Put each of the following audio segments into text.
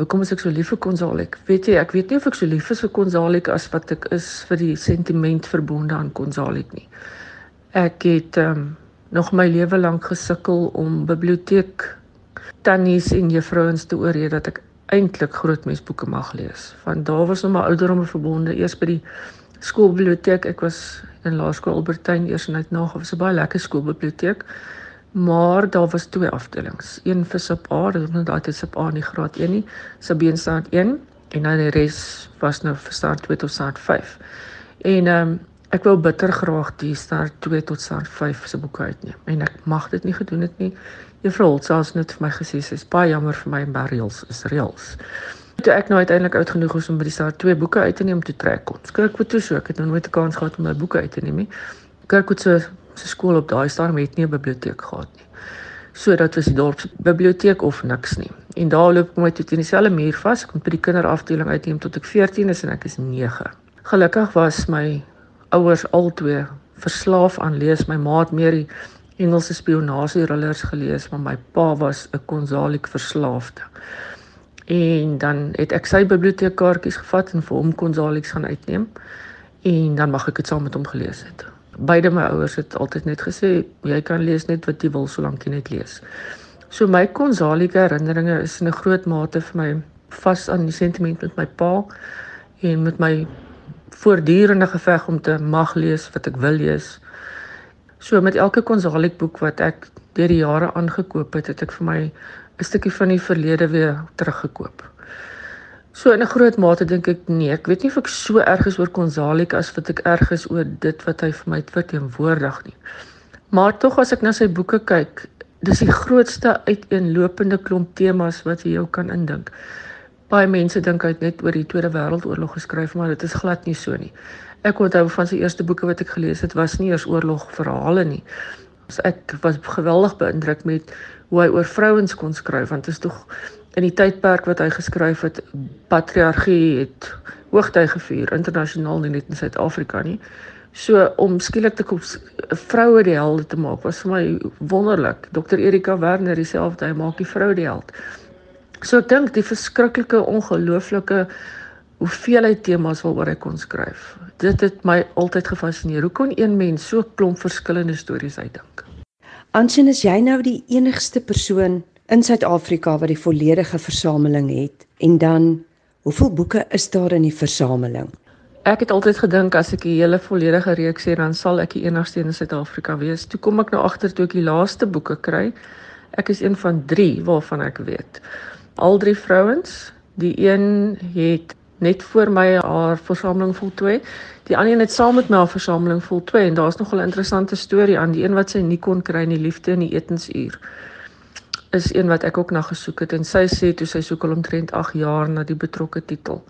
Hoekom is ek so lief vir Konsalik? Weet jy, ek weet nie of ek so lief is vir Konsalik as wat ek is vir die sentiment verbonde aan Konsalik nie. Ek het um, nog my lewe lank gesukkel om biblioteek tannies en juffrouens te oorreed dat ek eintlik grootmensboeke mag lees. Want daar was nog maar ouderdomme verbonde eers by die skoolbiblioteek. Ek was in Laerskool Albertyn eers net na, was 'n baie lekker skoolbiblioteek. Maar daar was twee afdelings. Een vir sub A, dit was nou daai sub A in graad 1 nie, sub B staat 1 en dan die res was nou vir staat 2 tot staat 5. En ehm um, ek wou bitter graag die staat 2 tot staat 5 se boeke uitneem en ek mag dit nie gedoen het nie. Juffrou Holtz het net vir my gesê sy is baie jammer vir my en burials is reëls. Toe ek nou uiteindelik oud genoeg was om by die staat twee boeke uit te neem te trek kon. Kirkwood toe so, ek het nou nooit 'n kans gehad om my boeke uit te neem nie. Kirkwood se se skool op daai stadium het nie 'n biblioteek gehad nie. So dat was die dorp biblioteek of niks nie. En daar loop ek my toe teen dieselfde muur vas, moet by die kinderafdeling uitneem tot ek 14 is en ek is 9. Gelukkig was my ouers albei verslaaf aan lees. My ma het meer die Engelse spionasie thrillers gelees, maar my pa was 'n Konsalik verslaafde. En dan het ek sy biblioteekkaartjies gevat en vir hom Konsaliks gaan uitneem en dan mag ek dit saam met hom gelees het. Beide my ouers het altyd net gesê jy kan lees net wat jy wil solank jy net lees. So my Konsalike herinneringe is in 'n groot mate vir my vas aan die sentiment met my pa en met my voortdurende geveg om te mag lees wat ek wil lees. So met elke Konsalik boek wat ek deur die jare aangekoop het, het ek vir my 'n stukkie van die verlede weer teruggekoop. So in 'n groot mate dink ek nee, ek weet nie of ek so erg is oor Konsalik as wat ek erg is oor dit wat hy vir my verteenwoordig nie. Maar tog as ek na sy boeke kyk, dis die grootste uiteenlopende klomp temas wat jy jou kan indink. Baie mense dink hy het net oor die Tweede Wêreldoorlog geskryf, maar dit is glad nie so nie. Ek onthou van sy eerste boeke wat ek gelees het, was nie eers oorlogverhale nie. So ek was geweldig beïndruk met hoe hy oor vrouens kon skryf want dit is tog in die tydperk wat hy geskryf het, patriargie het hoogtyd gevier internasionaal nie net in Suid-Afrika nie. So om skielik te kom vroue die helde te maak was vir my wonderlik. Dr Erika Werner dieselfde, hy maak die vrou die held. So ek dink die verskriklike ongelooflike hoeveelheid temas waaroor hy kon skryf. Dit het my altyd gefassineer. Hoe kon een mens so klomp verskillende stories uitdink? Ansien is jy nou die enigste persoon in Suid-Afrika wat die volledige versameling het en dan hoeveel boeke is daar in die versameling? Ek het altyd gedink as ek die hele volledige reeks het dan sal ek die enigste in Suid-Afrika wees. Toe kom ek nou agter toe ek die laaste boeke kry. Ek is een van 3 waarvan ek weet. Al drie vrouens, die een het net voor my haar versameling voltooi. Die ander een het saam met my haar versameling voltooi en daar's nog 'n interessante storie aan die een wat sy nie kon kry in die liefde in die etensuur. Is een wat ek ook na gesoek het en sy sê toe sy soek al omtrent 8 jaar na die betrokke titel.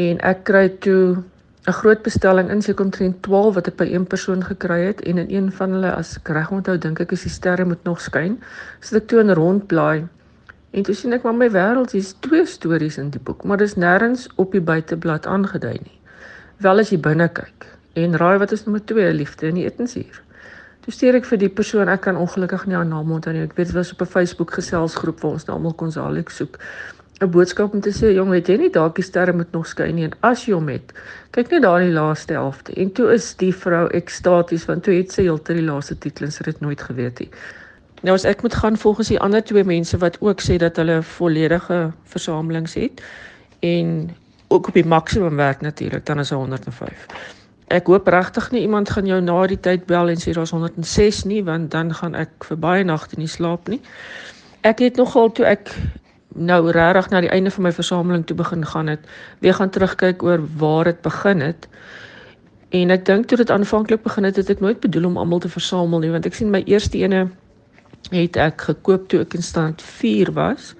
En ek kry toe 'n groot bestelling in seker omtrent 12 wat ek by een persoon gekry het en in een van hulle as ek reg onthou dink ek is die sterre moet nog skyn. So ek toe in rondblaai En toe sien ek maar my wêreld hier's twee stories in die boek, maar dis nêrens op die buiteblad aangedui nie. Wel as jy binne kyk en raai wat is nommer 2 liefde in die etensuur. Toe stuur ek vir die persoon, ek kan ongelukkig nie haar naam onthou nie. Ek weet dit was op 'n Facebook geselsgroep waar ons nou almal kon salik soek. 'n boodskap om te sê, jong, weet jy nie dalk die sterre moet nog skyn nie en as jy hom het, kyk net daar in die laaste helfte. En toe is die vrou ekstaties want toe het sy heeltyd die laaste titel en sy het nooit geweet nie. Nou as ek moet gaan volgens die ander twee mense wat ook sê dat hulle volledige versamelings het en ook op die maksimum werk natuurlik dan is 105. Ek hoop regtig nie iemand gaan jou na die tyd bel en sê daar's 106 nie want dan gaan ek vir baie nagte nie slaap nie. Ek het nogal toe ek nou regtig na die einde van my versameling toe begin gaan het, weer gaan terugkyk oor waar dit begin het. En ek dink toe dit aanvanklik begin het, het ek nooit bedoel om almal te versamel nie want ek sien my eerste ene het ek gekoop toe ek in stand 4 was.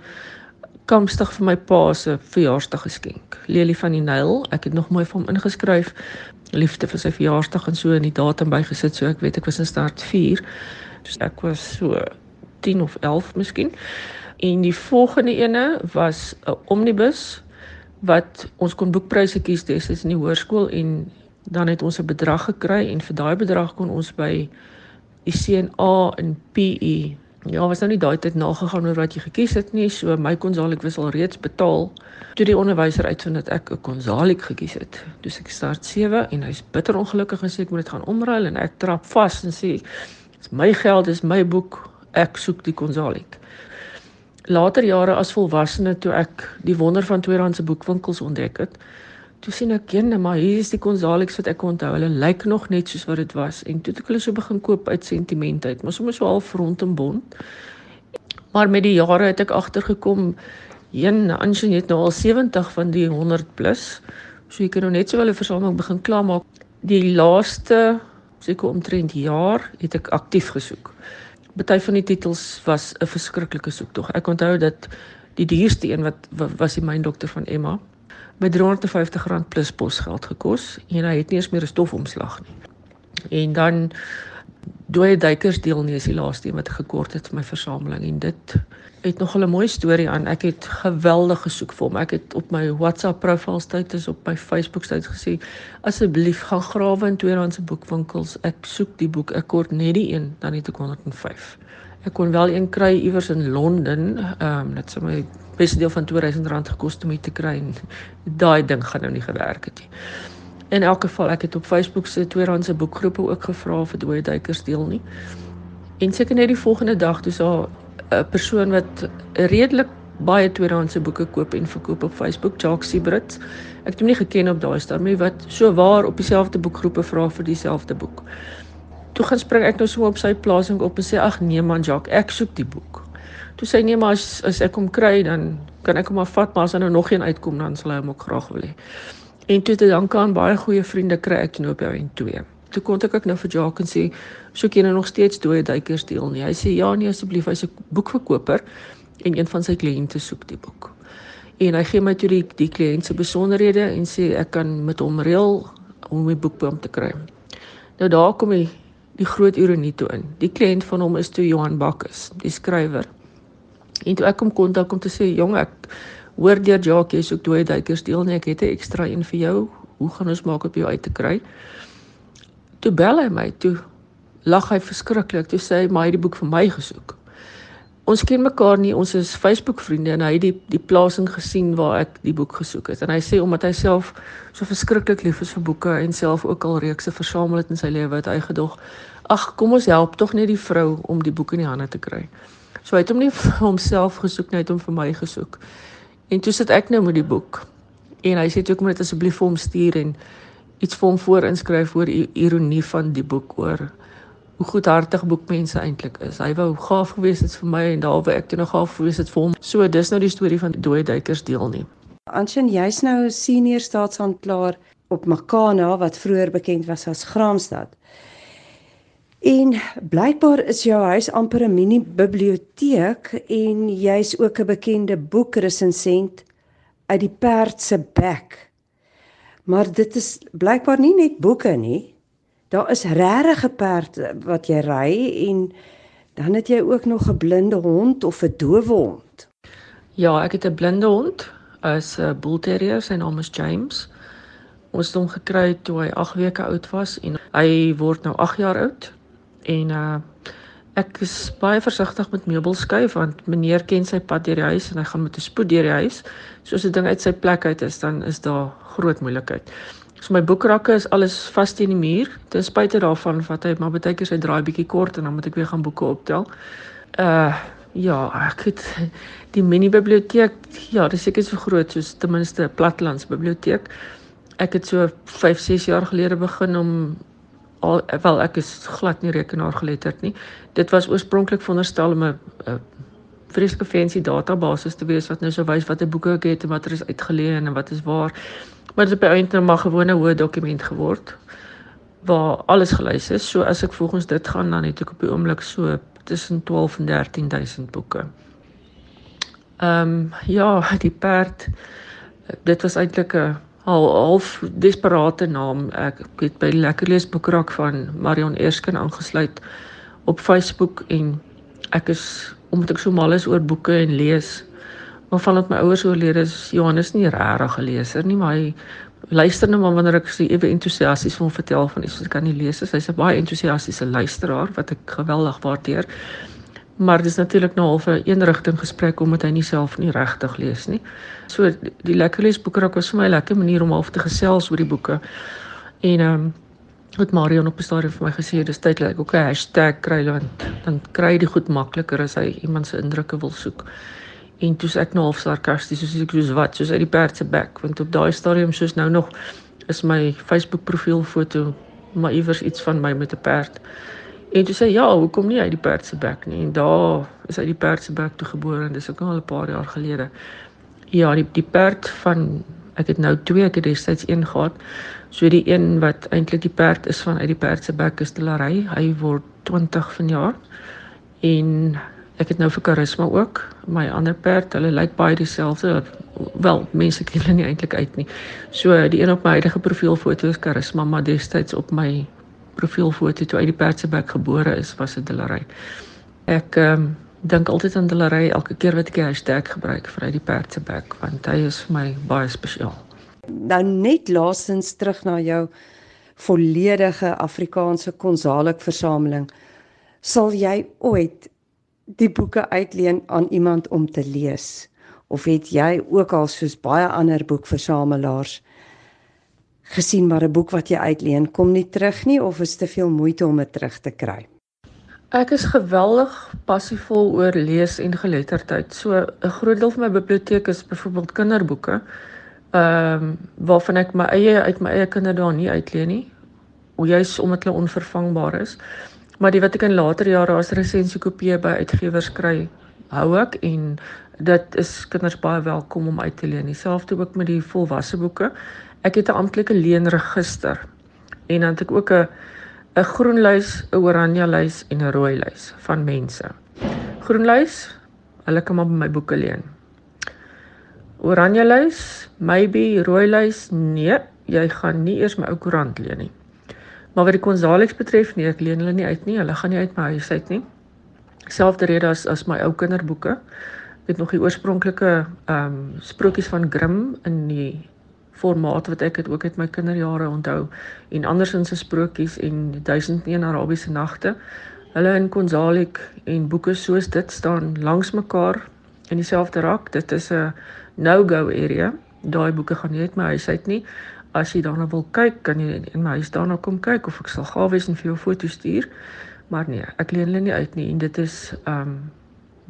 Kampstig vir my pa se verjaarsdag geskenk. Lelie van die Nyl, ek het nog mooi vir hom ingeskryf liefde vir sy verjaarsdag en so in die datum bygesit so ek weet ek was in stand 4. Dus ek was so 10 of 11 miskien. En die volgende ene was 'n omnibus wat ons kon boekpryse kies destyds in die hoërskool en dan het ons 'n bedrag gekry en vir daai bedrag kon ons by die CNA in PE Ja, was nou nie daai tyd nagegaan oor wat jy gekies het nie, so my konsalik was al reeds betaal. Toe die onderwyser uitvind dat ek 'n konsalik gekies het. Dus ek start 7 en hy's bitter ongelukkig en sê ek moet dit gaan omruil en ek trap vas en sê dis my geld, dis my boek, ek soek die konsalik. Later jare as volwassene toe ek die wonder van tweedehandse boekwinkels ontdek het, toe sien ek ene maar hier is die konsaliks wat ek onthou. Hulle lyk nog net soos wat dit was en toe het ek hulle so begin koop uit sentiment uit, maar sommer so half rond en bond. Maar met die jare het ek agtergekom een Anshin het nou al 70 van die 100 plus. So jy kan nou net so hulle versameling begin klaarmaak. Die laaste seker omtrent jaar het ek aktief gesoek. Party van die titels was 'n verskriklike soektog. Ek onthou dat die duurste een wat was die myn dokter van Emma met R350 plus posgeld gekos en hy het nie eens meer 'n stofomslag nie. En dan dooie duikers deel nie is die laaste een wat ek gekort het vir my versameling en dit het nog 'n mooi storie aan. Ek het geweldig gesoek vir hom. Ek het op my WhatsApp profiel status op my Facebook status gesê asseblief gaan grawe in tweedehandse boekwinkels. Ek soek die boek. Ek kort net die een, dan het ek 105. Ek kon wel een kry iewers in Londen. Ehm um, dit sou my beste deel van R2000 gekos het om dit te kry daai ding gaan nou nie gewerk het nie. In elk geval ek het op Facebook se tweedehandse boekgroepe ook gevra vir dooie duikers deel nie. En seker net die volgende dag toe sa 'n persoon wat redelik baie tweedehandse boeke koop en verkoop op Facebook, Jacques Sibrit. Ek het hom nie geken op daai stadium wat so waar op dieselfde boekgroepe vra vir dieselfde boek. Toe gaan spring ek nou so op sy plasing op en sê ag nee man Jacques, ek soek die boek. Toe sê nee maar as, as ek hom kry dan kan ek hom maar vat maar as daar nou nog een uitkom dan sal hy hom ook graag wil hê. En toe te danke aan baie goeie vriende kry ek nou op jou en twee toe kontak ek nou vir Jacques en sê soek jy nou nog steeds dooie duikers deel nie. Hy sê ja nee asseblief, hy's 'n boekverkoper en een van sy kliënte soek die boek. En hy gee my toe die die kliënt se besonderhede en sê ek kan met hom reël om my boek by hom te kry. Nou daar kom hy die groot ironie toe in. Die kliënt van hom is toe Johan Bakkes, die skrywer. En toe ek hom kontak om te sê jong ek hoor deur Jacques jy soek dooie duikers deel nie, ek het 'n ekstra een vir jou. Hoe gaan ons maak op jou uit te kry? Toe bel hy my, toe lag hy verskriklik. Toe sê hy maar hy het die boek vir my gesoek. Ons ken mekaar nie, ons is Facebook vriende en hy het die die plasing gesien waar ek die boek gesoek het. En hy sê omdat hy self so verskriklik lief is vir boeke en self ook al reekse versamel het in sy lewe, het hy gedog, ag, kom ons help tog net die vrou om die boek in die hande te kry. So hy het hom nie vir homself gesoek nie, hy het hom vir my gesoek. En toe sit ek nou met die boek. En hy sê toe ek moet dit asseblief vir hom stuur en iets vir hom voorinskryf oor die ironie van die boek oor hoe goedhartig boekmense eintlik is. Hy wou gaaf gewees het vir my en daar wou ek toe nog gaaf gewees het vir hom. So dis nou die storie van dooie duikers deel nie. Anshin, jy's nou senior staatsanklaer op Makana wat vroeër bekend was as Graamsstad. En blykbaar is jou huis amper 'n mini biblioteek en jy's ook 'n bekende boekresensent uit die perd se bek. Maar dit is blykbaar nie net boeke nie. Daar is regte perde wat jy ry en dan het jy ook nog 'n blinde hond of 'n dowe hond. Ja, ek het 'n blinde hond, is 'n bull terrier, sy naam is James. Ons het hom gekry toe hy 8 weke oud was en hy word nou 8 jaar oud. En uh ek is baie versigtig met meubels skuif want meneer ken sy pad deur die huis en hy gaan met 'n spoed deur die huis. So as 'n ding uit sy plek uit is, dan is daar groot moeilikheid. So my boekrakke is alles vas teen die muur. Ten spyte daarvan wat hy maar baie keer sy draai bietjie kort en dan moet ek weer gaan boeke optel. Uh ja, ek het die mini biblioteek, ja, dis seker so groot soos ten minste 'n platlands biblioteek. Ek het so 5, 6 jaar gelede begin om al wel ek is glad nie rekenaar geletterd nie. Dit was oorspronklik veronderstel om 'n vreeslike fancy database te wees wat nou so wys watter boeke ek het en watter is uitgeleen en wat is waar. Maar dit het by eintlik nou maar gewone hoë dokument geword waar alles gelys is. So as ek volgens dit gaan dan het ek op die oomblik so tussen 12 en 13000 boeke. Ehm um, ja, die perd dit was eintlik 'n half desperate naam. Ek het by lekker lees boekrak van Marion Erskin aangesluit op Facebook en ek is omdat ek so mal is oor boeke en lees. Maar vandat my ouers oorlede is, Johannes nie regtig 'n leser nie, maar hy luister net maar wanneer ek so ewe entoesiasties van hom vertel van iets wat ek kan nie lees. Hy's 'n baie entoesiastiese luisteraar wat ek geweldig waardeer. Maar dis natuurlik nou half 'n eenrigting gesprek omdat hy nie self nie regtig lees nie. So die lekker lees boeke raak was vir my 'n lekker manier om half te gesels oor die boeke. En ehm um, het Marion op 'n stadium vir my gesê dis tyd dat ek ook 'n hashtag kry want dan kry jy dit goed makliker as hy iemand se indrukke wil soek. En toe sê ek nou half sarkasties soos ek soos wat soos uit die perd se bek want op daai stadium soos nou nog is my Facebook profielfoto maar iewers iets van my met 'n perd. En toe sê ja, hoekom nie uit die perd se bek nie? En daar is uit die perd se bek toe gebore en dis ook al 'n paar jaar gelede. Ja, die die perd van ek het nou twee, ek het destyds een gehad. So die een wat eintlik die perd is van uit die perd se bek is Delary. Hy word 20 vanjaar. En ek het nou vir karisma ook. My ander perd, hulle lyk baie dieselfde. Wel, mense ken hulle nie eintlik uit nie. So die een op my huidige profielfoto is karisma, maar destyds op my profielfoto toe uit die perd se bek gebore is, was dit Delary. Ek ehm um, dink altyd aan Delary elke keer wat ek die hashtag gebruik vir uit die perd se bek want hy is vir my baie spesiaal. Nou net laasens terug na jou volledige Afrikaanse konsalik versameling. Sal jy ooit die boeke uitleen aan iemand om te lees? Of het jy ook al soos baie ander boekversamelaars gesien maar 'n boek wat jy uitleen kom nie terug nie of is te veel moeite om dit terug te kry? Ek is geweldig passievol oor lees en geletterdheid. So 'n groot deel van my biblioteek is byvoorbeeld kinderboeke. Ehm um, waarvan ek my eie uit my eie kinderdae nie uitleen nie. Hoe juis omdat hulle onvervangbaar is. Maar die wat ek in later jare as resensiekopie by uitgewers kry, hou ek en dit is kinders baie welkom om uit te leen. Dieselfde ook met die volwasse boeke. Ek het 'n amptelike leenregister en dan het ek ook 'n 'n groen lys, 'n oranje lys en 'n rooi lys van mense. Groen lys, hulle kan maar by my boeke leen. Oranje lys, maybe rooi lys, nee, jy gaan nie eers my ou koerant leen nie. Maar wat die konsalex betref, nee, ek leen hulle nie uit nie. Hulle gaan nie uit my huis uit nie. Selfde rede as as my ou kinderboeke. Ek het nog die oorspronklike ehm um, sprokies van Grimm in die formaat wat ek het ook uit my kinderjare onthou en andersins se sprokies en 1001 Arabiese nagte. Hulle in Konsalik en boeke soos dit staan langs mekaar in dieselfde rak. Dit is 'n no-go area. Daai boeke gaan nie uit my huis uit nie. As jy daarna wil kyk, kan jy in my huis daarna kom kyk of ek sal gawe wees en vir jou foto's stuur. Maar nee, ek leen hulle nie uit nie en dit is um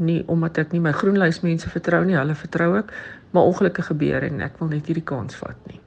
nie omdat ek nie my groenlys mense vertrou nie, hulle vertrou ek, maar ongelukkige gebeur en ek wil net hierdie kans vat nie.